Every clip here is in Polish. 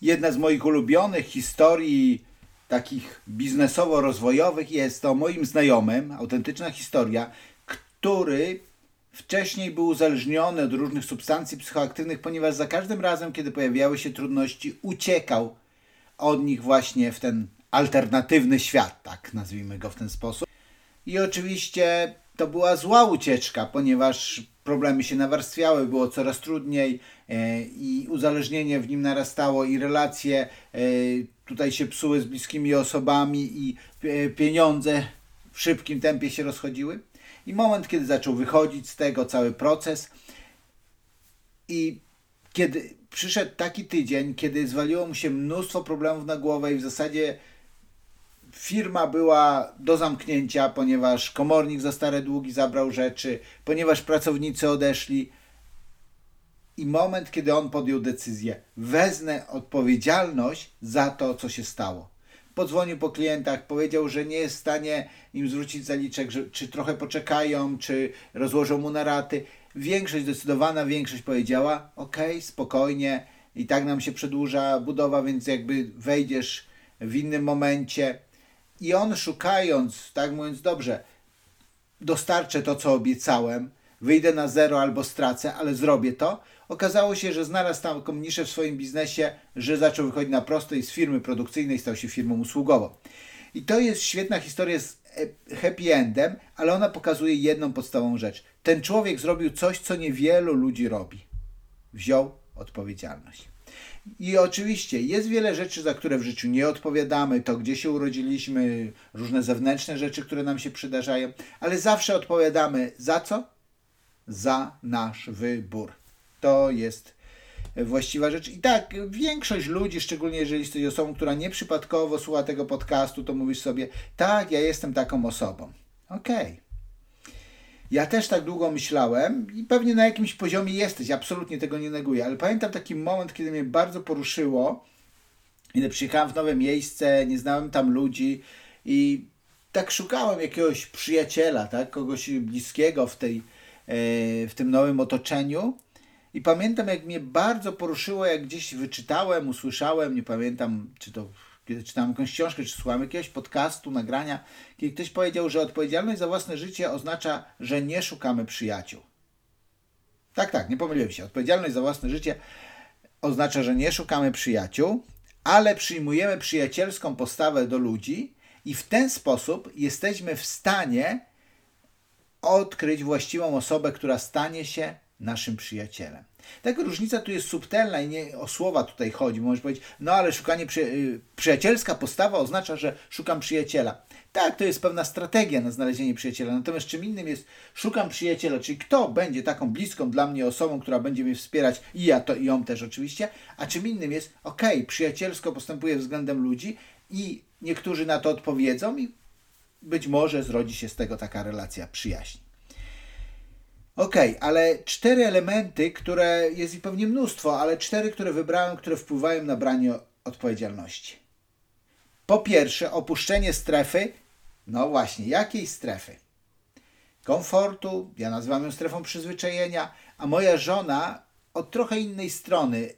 Jedna z moich ulubionych historii takich biznesowo-rozwojowych jest o moim znajomym, autentyczna historia, który wcześniej był uzależniony od różnych substancji psychoaktywnych, ponieważ za każdym razem, kiedy pojawiały się trudności, uciekał od nich właśnie w ten alternatywny świat, tak nazwijmy go w ten sposób. I oczywiście to była zła ucieczka, ponieważ problemy się nawarstwiały, było coraz trudniej e, i uzależnienie w nim narastało i relacje e, tutaj się psuły z bliskimi osobami i e, pieniądze w szybkim tempie się rozchodziły. I moment, kiedy zaczął wychodzić z tego cały proces i kiedy przyszedł taki tydzień, kiedy zwaliło mu się mnóstwo problemów na głowę i w zasadzie firma była do zamknięcia, ponieważ komornik za stare długi zabrał rzeczy, ponieważ pracownicy odeszli. I moment, kiedy on podjął decyzję, wezmę odpowiedzialność za to, co się stało. Podzwonił po klientach, powiedział, że nie jest w stanie im zwrócić zaliczek, że, czy trochę poczekają, czy rozłożą mu na raty. Większość, zdecydowana większość powiedziała: OK, spokojnie, i tak nam się przedłuża budowa, więc jakby wejdziesz w innym momencie. I on szukając, tak mówiąc, dobrze, dostarczę to, co obiecałem, wyjdę na zero albo stracę, ale zrobię to. Okazało się, że znalazł taką niszę w swoim biznesie, że zaczął wychodzić na prosto i z firmy produkcyjnej stał się firmą usługową. I to jest świetna historia z e, happy endem, ale ona pokazuje jedną podstawową rzecz. Ten człowiek zrobił coś, co niewielu ludzi robi. Wziął odpowiedzialność. I oczywiście jest wiele rzeczy, za które w życiu nie odpowiadamy, to gdzie się urodziliśmy, różne zewnętrzne rzeczy, które nam się przydarzają, ale zawsze odpowiadamy za co? Za nasz wybór. To jest właściwa rzecz. I tak, większość ludzi, szczególnie jeżeli jesteś osobą, która nieprzypadkowo słucha tego podcastu, to mówisz sobie, tak, ja jestem taką osobą. Okej. Okay. Ja też tak długo myślałem i pewnie na jakimś poziomie jesteś, absolutnie tego nie neguję, ale pamiętam taki moment, kiedy mnie bardzo poruszyło, kiedy przyjechałem w nowe miejsce, nie znałem tam ludzi i tak szukałem jakiegoś przyjaciela, tak, kogoś bliskiego w, tej, e, w tym nowym otoczeniu. I pamiętam, jak mnie bardzo poruszyło, jak gdzieś wyczytałem, usłyszałem, nie pamiętam, czy to kiedy czytałem jakąś książkę, czy słuchałem jakiegoś podcastu, nagrania, kiedy ktoś powiedział, że odpowiedzialność za własne życie oznacza, że nie szukamy przyjaciół. Tak, tak, nie pomyliłem się. Odpowiedzialność za własne życie oznacza, że nie szukamy przyjaciół, ale przyjmujemy przyjacielską postawę do ludzi i w ten sposób jesteśmy w stanie odkryć właściwą osobę, która stanie się naszym przyjacielem. Tak różnica tu jest subtelna i nie o słowa tutaj chodzi. Możesz powiedzieć, no ale szukanie przy, y, przyjacielska postawa oznacza, że szukam przyjaciela. Tak, to jest pewna strategia na znalezienie przyjaciela. Natomiast czym innym jest szukam przyjaciela, czyli kto będzie taką bliską dla mnie osobą, która będzie mnie wspierać i ja to i ją też oczywiście, a czym innym jest, ok, przyjacielsko postępuję względem ludzi i niektórzy na to odpowiedzą i być może zrodzi się z tego taka relacja przyjaźni. Ok, ale cztery elementy, które jest i pewnie mnóstwo, ale cztery, które wybrałem, które wpływają na branie odpowiedzialności. Po pierwsze, opuszczenie strefy. No właśnie, jakiej strefy? Komfortu, ja nazywam ją strefą przyzwyczajenia, a moja żona od trochę innej strony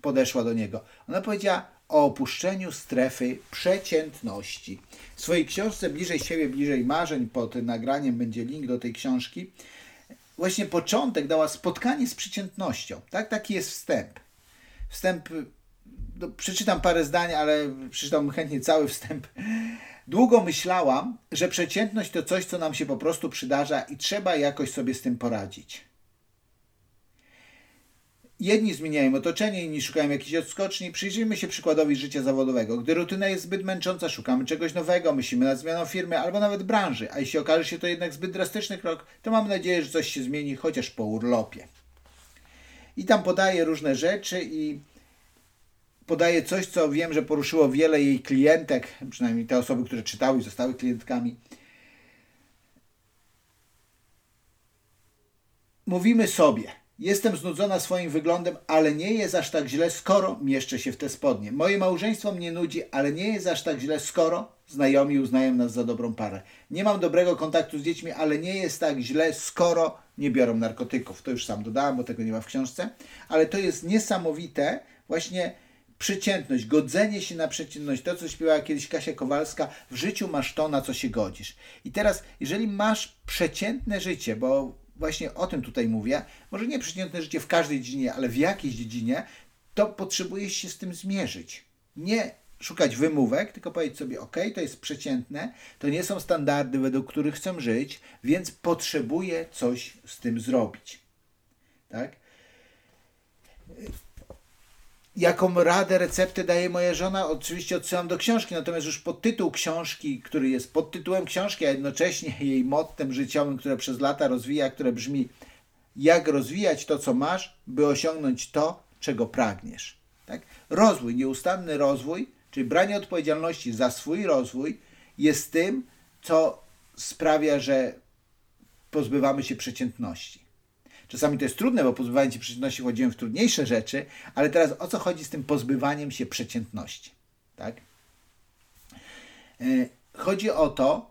podeszła do niego. Ona powiedziała o opuszczeniu strefy przeciętności. W swojej książce Bliżej siebie, bliżej marzeń, pod nagraniem będzie link do tej książki właśnie początek dała spotkanie z przeciętnością. Tak? Taki jest wstęp. Wstęp, no, przeczytam parę zdań, ale przeczytam chętnie cały wstęp. Długo myślałam, że przeciętność to coś, co nam się po prostu przydarza i trzeba jakoś sobie z tym poradzić. Jedni zmieniają otoczenie, inni szukają jakiejś odskoczni. Przyjrzyjmy się przykładowi życia zawodowego. Gdy rutyna jest zbyt męcząca, szukamy czegoś nowego, myślimy nad zmianą firmy albo nawet branży, a jeśli okaże się to jednak zbyt drastyczny krok, to mam nadzieję, że coś się zmieni, chociaż po urlopie. I tam podaje różne rzeczy i podaje coś, co wiem, że poruszyło wiele jej klientek, przynajmniej te osoby, które czytały i zostały klientkami. Mówimy sobie – Jestem znudzona swoim wyglądem, ale nie jest aż tak źle, skoro mieszczę się w te spodnie. Moje małżeństwo mnie nudzi, ale nie jest aż tak źle, skoro znajomi uznają nas za dobrą parę. Nie mam dobrego kontaktu z dziećmi, ale nie jest tak źle, skoro nie biorą narkotyków. To już sam dodałem, bo tego nie ma w książce, ale to jest niesamowite, właśnie przeciętność, godzenie się na przeciętność, to co śpiewała kiedyś Kasia Kowalska, w życiu masz to, na co się godzisz. I teraz, jeżeli masz przeciętne życie, bo właśnie o tym tutaj mówię, może nie przeciętne życie w każdej dziedzinie, ale w jakiejś dziedzinie, to potrzebujesz się z tym zmierzyć. Nie szukać wymówek, tylko powiedzieć sobie, ok, to jest przeciętne, to nie są standardy, według których chcę żyć, więc potrzebuję coś z tym zrobić. Tak? Jaką radę, receptę daje moja żona? Oczywiście odsyłam do książki, natomiast już podtytuł książki, który jest pod tytułem książki, a jednocześnie jej mottem życiowym, które przez lata rozwija, które brzmi jak rozwijać to, co masz, by osiągnąć to, czego pragniesz. Tak? Rozwój, nieustanny rozwój, czyli branie odpowiedzialności za swój rozwój jest tym, co sprawia, że pozbywamy się przeciętności. Czasami to jest trudne, bo pozbywanie się przeciętności wchodzimy w trudniejsze rzeczy, ale teraz o co chodzi z tym pozbywaniem się przeciętności? Tak? E, chodzi o to,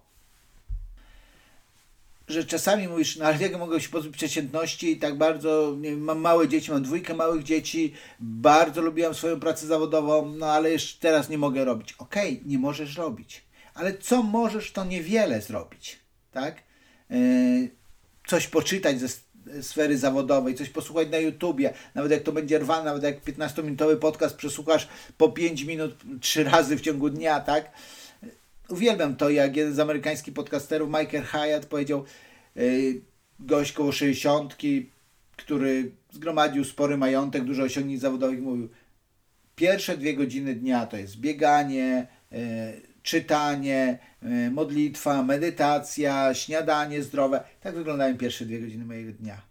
że czasami mówisz, no ale jak mogę się pozbyć przeciętności i tak bardzo, nie wiem, mam małe dzieci, mam dwójkę małych dzieci, bardzo lubiłam swoją pracę zawodową, no ale jeszcze teraz nie mogę robić. Okej, okay, nie możesz robić, ale co możesz, to niewiele zrobić, tak? Yy, coś poczytać ze sfery zawodowej, coś posłuchać na YouTubie, nawet jak to będzie rwane, nawet jak 15-minutowy podcast przesłuchasz po 5 minut trzy razy w ciągu dnia, tak? Uwielbiam to, jak jeden z amerykańskich podcasterów, Michael Hyatt, powiedział, yy, gość koło 60, który zgromadził spory majątek, dużo osiągnięć zawodowych, mówił, pierwsze dwie godziny dnia to jest bieganie, yy, czytanie, yy, modlitwa, medytacja, śniadanie zdrowe. Tak wyglądają pierwsze dwie godziny mojego dnia.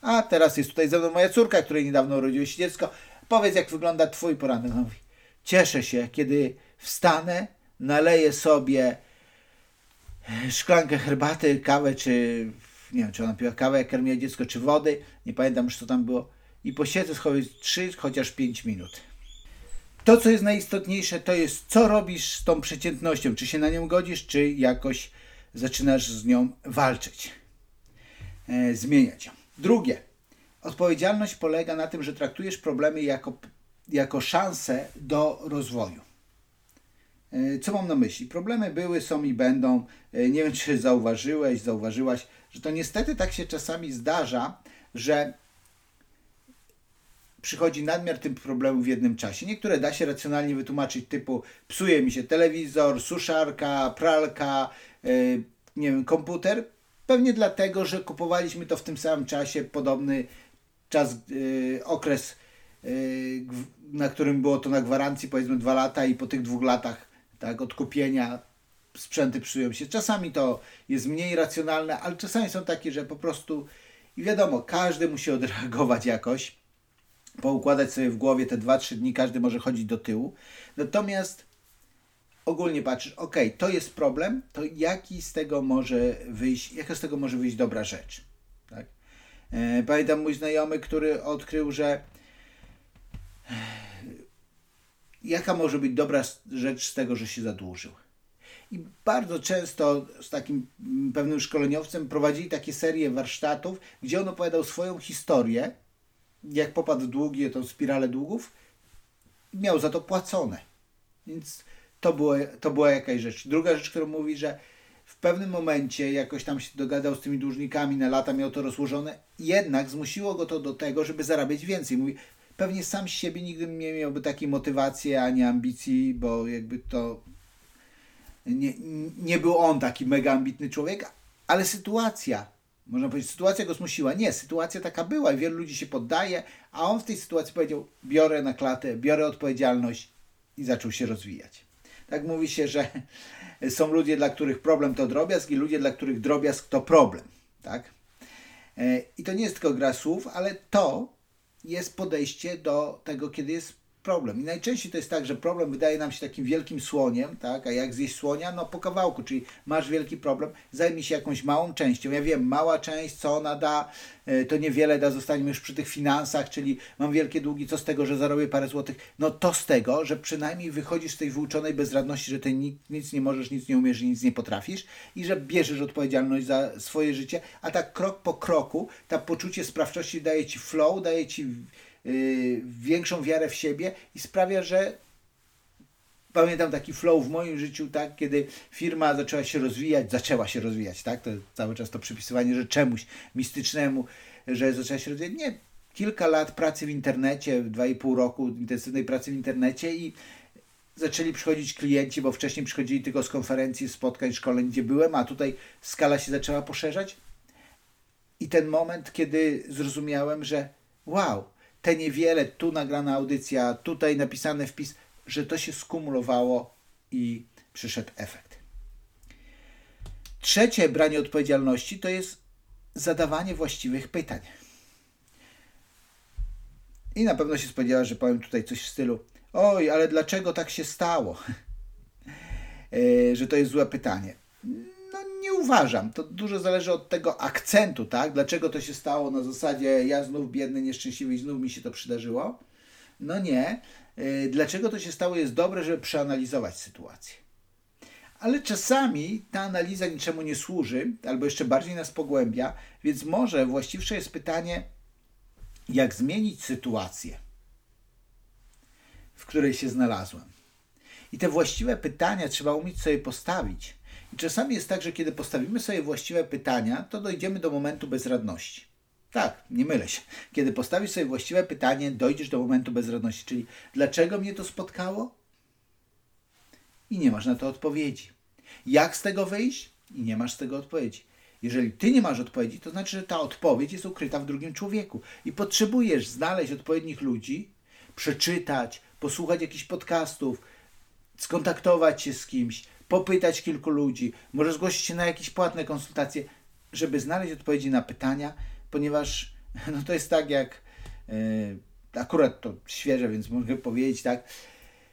A teraz jest tutaj ze mną moja córka, której niedawno urodziło się dziecko. Powiedz, jak wygląda Twój poranek. Mówi, cieszę się, kiedy wstanę, naleję sobie szklankę herbaty, kawę, czy nie wiem, czy ona piła kawę, jak karmiła dziecko, czy wody, nie pamiętam już, co tam było, i posiedzę sobie 3, chociaż 5 minut. To, co jest najistotniejsze, to jest, co robisz z tą przeciętnością, czy się na nią godzisz, czy jakoś zaczynasz z nią walczyć, e, zmieniać ją. Drugie, odpowiedzialność polega na tym, że traktujesz problemy jako, jako szansę do rozwoju. E, co mam na myśli? Problemy były, są i będą. E, nie wiem, czy zauważyłeś, zauważyłaś, że to niestety tak się czasami zdarza, że przychodzi nadmiar tych problemów w jednym czasie. Niektóre da się racjonalnie wytłumaczyć, typu psuje mi się telewizor, suszarka, pralka, e, nie wiem, komputer. Pewnie dlatego, że kupowaliśmy to w tym samym czasie, podobny czas, okres, na którym było to na gwarancji, powiedzmy dwa lata i po tych dwóch latach tak, odkupienia sprzęty psują się. Czasami to jest mniej racjonalne, ale czasami są takie, że po prostu i wiadomo, każdy musi odreagować jakoś, poukładać sobie w głowie te 2-3 dni, każdy może chodzić do tyłu. Natomiast ogólnie patrzysz, ok, to jest problem, to jaki z tego może wyjść, jaka z tego może wyjść dobra rzecz. Tak? E, pamiętam mój znajomy, który odkrył, że jaka może być dobra rzecz z tego, że się zadłużył. I bardzo często z takim mm, pewnym szkoleniowcem prowadzili takie serie warsztatów, gdzie on opowiadał swoją historię, jak popadł w długi, tą spiralę długów, miał za to płacone. Więc to, było, to była jakaś rzecz. Druga rzecz, którą mówi, że w pewnym momencie jakoś tam się dogadał z tymi dłużnikami, na lata miał to rozłożone, jednak zmusiło go to do tego, żeby zarabiać więcej. Mówi, pewnie sam z siebie nigdy nie miałby takiej motywacji ani ambicji, bo jakby to nie, nie był on taki mega ambitny człowiek, ale sytuacja, można powiedzieć, sytuacja go zmusiła. Nie, sytuacja taka była i wielu ludzi się poddaje, a on w tej sytuacji powiedział: biorę na klatę, biorę odpowiedzialność i zaczął się rozwijać. Tak mówi się, że są ludzie, dla których problem to drobiazg i ludzie, dla których drobiazg to problem. Tak? E, I to nie jest tylko gra słów, ale to jest podejście do tego, kiedy jest problem. I najczęściej to jest tak, że problem wydaje nam się takim wielkim słoniem, tak? A jak zjeść słonia? No po kawałku, czyli masz wielki problem, zajmij się jakąś małą częścią. Ja wiem, mała część, co ona da, e, to niewiele da, zostaniemy już przy tych finansach, czyli mam wielkie długi, co z tego, że zarobię parę złotych? No to z tego, że przynajmniej wychodzisz z tej wyuczonej bezradności, że ty nic nie możesz, nic nie umiesz, nic nie potrafisz i że bierzesz odpowiedzialność za swoje życie, a tak krok po kroku, ta poczucie sprawczości daje ci flow, daje ci większą wiarę w siebie i sprawia, że pamiętam taki flow w moim życiu, tak, kiedy firma zaczęła się rozwijać, zaczęła się rozwijać, tak, to cały czas to przypisywanie, że czemuś mistycznemu, że zaczęła się rozwijać. Nie, kilka lat pracy w internecie, dwa i pół roku intensywnej pracy w internecie i zaczęli przychodzić klienci, bo wcześniej przychodzili tylko z konferencji, spotkań, szkoleń, gdzie byłem, a tutaj skala się zaczęła poszerzać. I ten moment, kiedy zrozumiałem, że wow, te niewiele, tu nagrana audycja, tutaj napisany wpis, że to się skumulowało i przyszedł efekt. Trzecie branie odpowiedzialności to jest zadawanie właściwych pytań. I na pewno się spodziewa, że powiem tutaj coś w stylu: Oj, ale dlaczego tak się stało? E, że to jest złe pytanie. Uważam. To dużo zależy od tego akcentu, tak? Dlaczego to się stało na zasadzie ja znów biedny, nieszczęśliwy i znów mi się to przydarzyło? No nie. E, dlaczego to się stało jest dobre, żeby przeanalizować sytuację. Ale czasami ta analiza niczemu nie służy, albo jeszcze bardziej nas pogłębia, więc może właściwsze jest pytanie, jak zmienić sytuację, w której się znalazłem. I te właściwe pytania trzeba umieć sobie postawić. Czasami jest tak, że kiedy postawimy sobie właściwe pytania, to dojdziemy do momentu bezradności. Tak, nie mylę się. Kiedy postawisz sobie właściwe pytanie, dojdziesz do momentu bezradności, czyli dlaczego mnie to spotkało? I nie masz na to odpowiedzi. Jak z tego wyjść? I nie masz z tego odpowiedzi. Jeżeli ty nie masz odpowiedzi, to znaczy, że ta odpowiedź jest ukryta w drugim człowieku i potrzebujesz znaleźć odpowiednich ludzi, przeczytać, posłuchać jakichś podcastów, skontaktować się z kimś, popytać kilku ludzi, może zgłosić się na jakieś płatne konsultacje, żeby znaleźć odpowiedzi na pytania, ponieważ no to jest tak jak yy, akurat to świeże, więc mogę powiedzieć tak.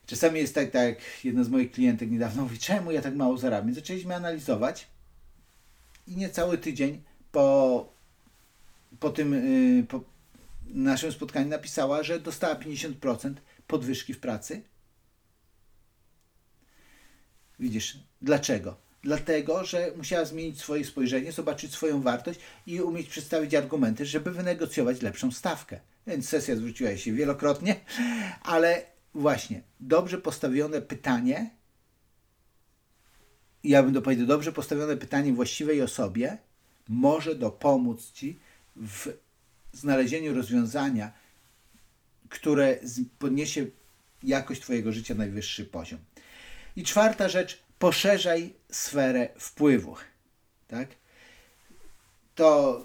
Czasami jest tak, tak jedna z moich klientek niedawno mówi, czemu ja tak mało zarabiam? Zaczęliśmy analizować i niecały tydzień po, po tym yy, po naszym spotkaniu napisała, że dostała 50% podwyżki w pracy. Widzisz, dlaczego? Dlatego, że musiała zmienić swoje spojrzenie, zobaczyć swoją wartość i umieć przedstawić argumenty, żeby wynegocjować lepszą stawkę. Więc sesja zwróciła się wielokrotnie, ale właśnie dobrze postawione pytanie ja bym dopowiedział, dobrze postawione pytanie właściwej osobie może dopomóc Ci w znalezieniu rozwiązania, które podniesie jakość Twojego życia na najwyższy poziom. I czwarta rzecz, poszerzaj sferę wpływu. Tak? To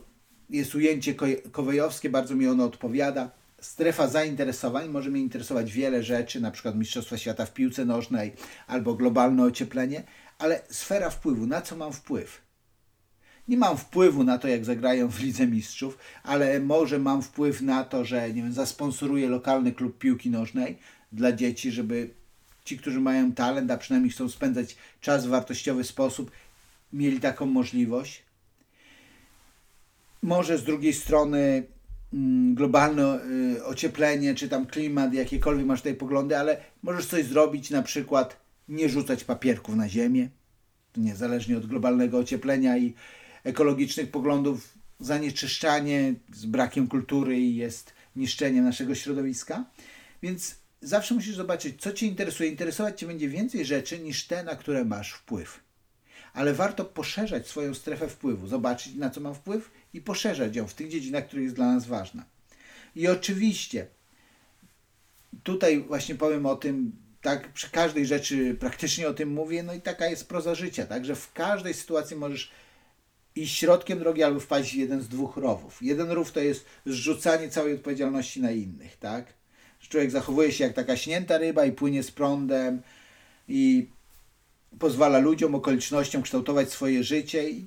jest ujęcie kowejowskie, bardzo mi ono odpowiada. Strefa zainteresowań może mnie interesować wiele rzeczy, na przykład Mistrzostwa Świata w piłce nożnej albo globalne ocieplenie, ale sfera wpływu, na co mam wpływ? Nie mam wpływu na to, jak zagrają w Lidze Mistrzów, ale może mam wpływ na to, że nie wiem, zasponsoruję lokalny klub piłki nożnej dla dzieci, żeby ci, którzy mają talent, a przynajmniej chcą spędzać czas w wartościowy sposób, mieli taką możliwość. Może z drugiej strony mm, globalne y, ocieplenie, czy tam klimat, jakiekolwiek masz tutaj poglądy, ale możesz coś zrobić na przykład nie rzucać papierków na ziemię. Niezależnie od globalnego ocieplenia i ekologicznych poglądów, zanieczyszczanie z brakiem kultury jest niszczeniem naszego środowiska. Więc zawsze musisz zobaczyć, co Cię interesuje. Interesować Cię będzie więcej rzeczy niż te, na które masz wpływ. Ale warto poszerzać swoją strefę wpływu, zobaczyć, na co mam wpływ i poszerzać ją w tych dziedzinach, które jest dla nas ważna. I oczywiście, tutaj właśnie powiem o tym, tak przy każdej rzeczy praktycznie o tym mówię, no i taka jest proza życia, tak, że w każdej sytuacji możesz iść środkiem drogi albo wpaść w jeden z dwóch rowów. Jeden rów to jest zrzucanie całej odpowiedzialności na innych, tak, że człowiek zachowuje się jak taka śnięta ryba i płynie z prądem i pozwala ludziom, okolicznościom kształtować swoje życie i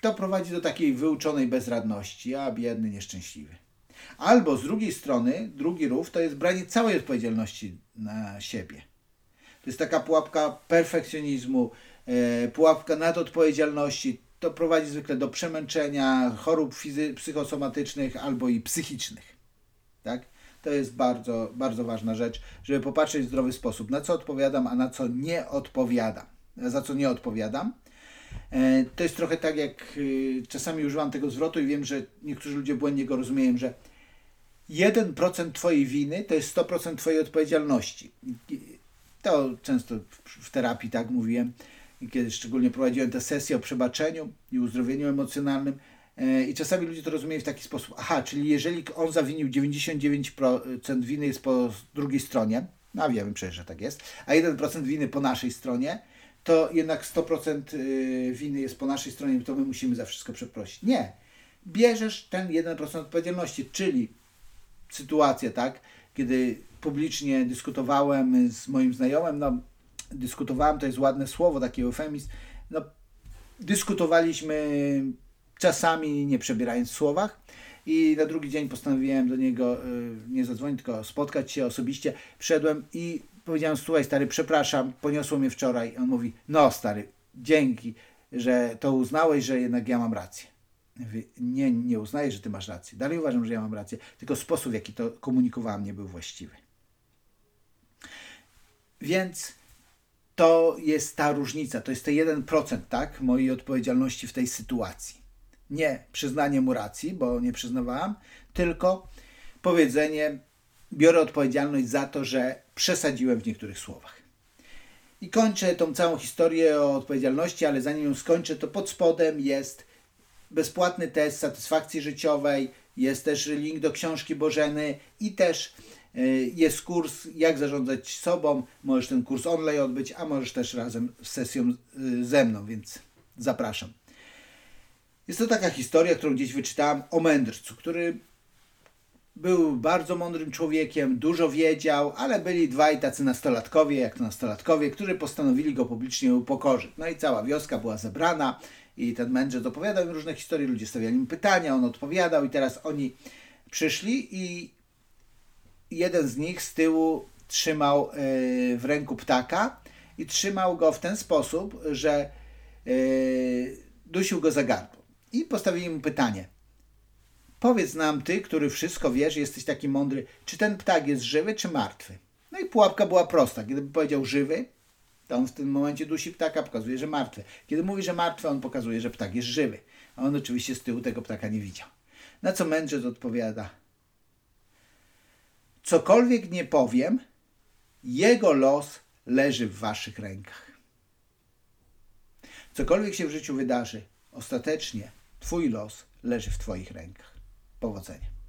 to prowadzi do takiej wyuczonej bezradności, a biedny, nieszczęśliwy. Albo z drugiej strony, drugi rów to jest branie całej odpowiedzialności na siebie. To jest taka pułapka perfekcjonizmu, e, pułapka nadodpowiedzialności. To prowadzi zwykle do przemęczenia, chorób psychosomatycznych albo i psychicznych. Tak? To jest bardzo, bardzo ważna rzecz, żeby popatrzeć w zdrowy sposób, na co odpowiadam, a na co nie odpowiadam. Za co nie odpowiadam. E, to jest trochę tak, jak y, czasami używam tego zwrotu i wiem, że niektórzy ludzie błędnie go rozumieją, że 1% Twojej winy to jest 100% Twojej odpowiedzialności. To często w terapii tak mówiłem, kiedy szczególnie prowadziłem te sesje o przebaczeniu i uzdrowieniu emocjonalnym. E, I czasami ludzie to rozumieją w taki sposób. Aha, czyli jeżeli on zawinił 99% winy jest po drugiej stronie, no ja wiem przecież, że tak jest, a 1% winy po naszej stronie, to jednak 100% y, winy jest po naszej stronie, to my musimy za wszystko przeprosić. Nie. Bierzesz ten 1% odpowiedzialności, czyli sytuację, tak, kiedy publicznie dyskutowałem z moim znajomym, no dyskutowałem, to jest ładne słowo, taki eufemizm, no dyskutowaliśmy czasami nie przebierając w słowach i na drugi dzień postanowiłem do niego y, nie zadzwonić, tylko spotkać się osobiście. Wszedłem i powiedziałem, słuchaj stary, przepraszam, poniosło mnie wczoraj. On mówi, no stary, dzięki, że to uznałeś, że jednak ja mam rację. nie, nie uznaję, że ty masz rację. Dalej uważam, że ja mam rację, tylko sposób, w jaki to komunikowałem, nie był właściwy. Więc to jest ta różnica, to jest ten 1%, tak, mojej odpowiedzialności w tej sytuacji. Nie przyznanie mu racji, bo nie przyznawałam, tylko powiedzenie, biorę odpowiedzialność za to, że przesadziłem w niektórych słowach. I kończę tą całą historię o odpowiedzialności, ale zanim ją skończę, to pod spodem jest bezpłatny test satysfakcji życiowej, jest też link do książki Bożeny i też y, jest kurs jak zarządzać sobą. Możesz ten kurs online odbyć, a możesz też razem z sesją y, ze mną, więc zapraszam. Jest to taka historia, którą gdzieś wyczytałem o mędrcu, który był bardzo mądrym człowiekiem, dużo wiedział, ale byli dwaj tacy nastolatkowie, jak to nastolatkowie, którzy postanowili go publicznie upokorzyć. No i cała wioska była zebrana i ten mędrzec opowiadał im różne historie, ludzie stawiali im pytania, on odpowiadał i teraz oni przyszli i jeden z nich z tyłu trzymał e, w ręku ptaka i trzymał go w ten sposób, że e, dusił go za gardło. I postawili mu pytanie – Powiedz nam ty, który wszystko wiesz, jesteś taki mądry, czy ten ptak jest żywy, czy martwy? No i pułapka była prosta. Gdyby powiedział żywy, to on w tym momencie dusi ptaka, pokazuje, że martwy. Kiedy mówi, że martwy, on pokazuje, że ptak jest żywy. A on oczywiście z tyłu tego ptaka nie widział. Na co mędrzec odpowiada: Cokolwiek nie powiem, jego los leży w waszych rękach. Cokolwiek się w życiu wydarzy, ostatecznie Twój los leży w Twoich rękach. Powodzenia.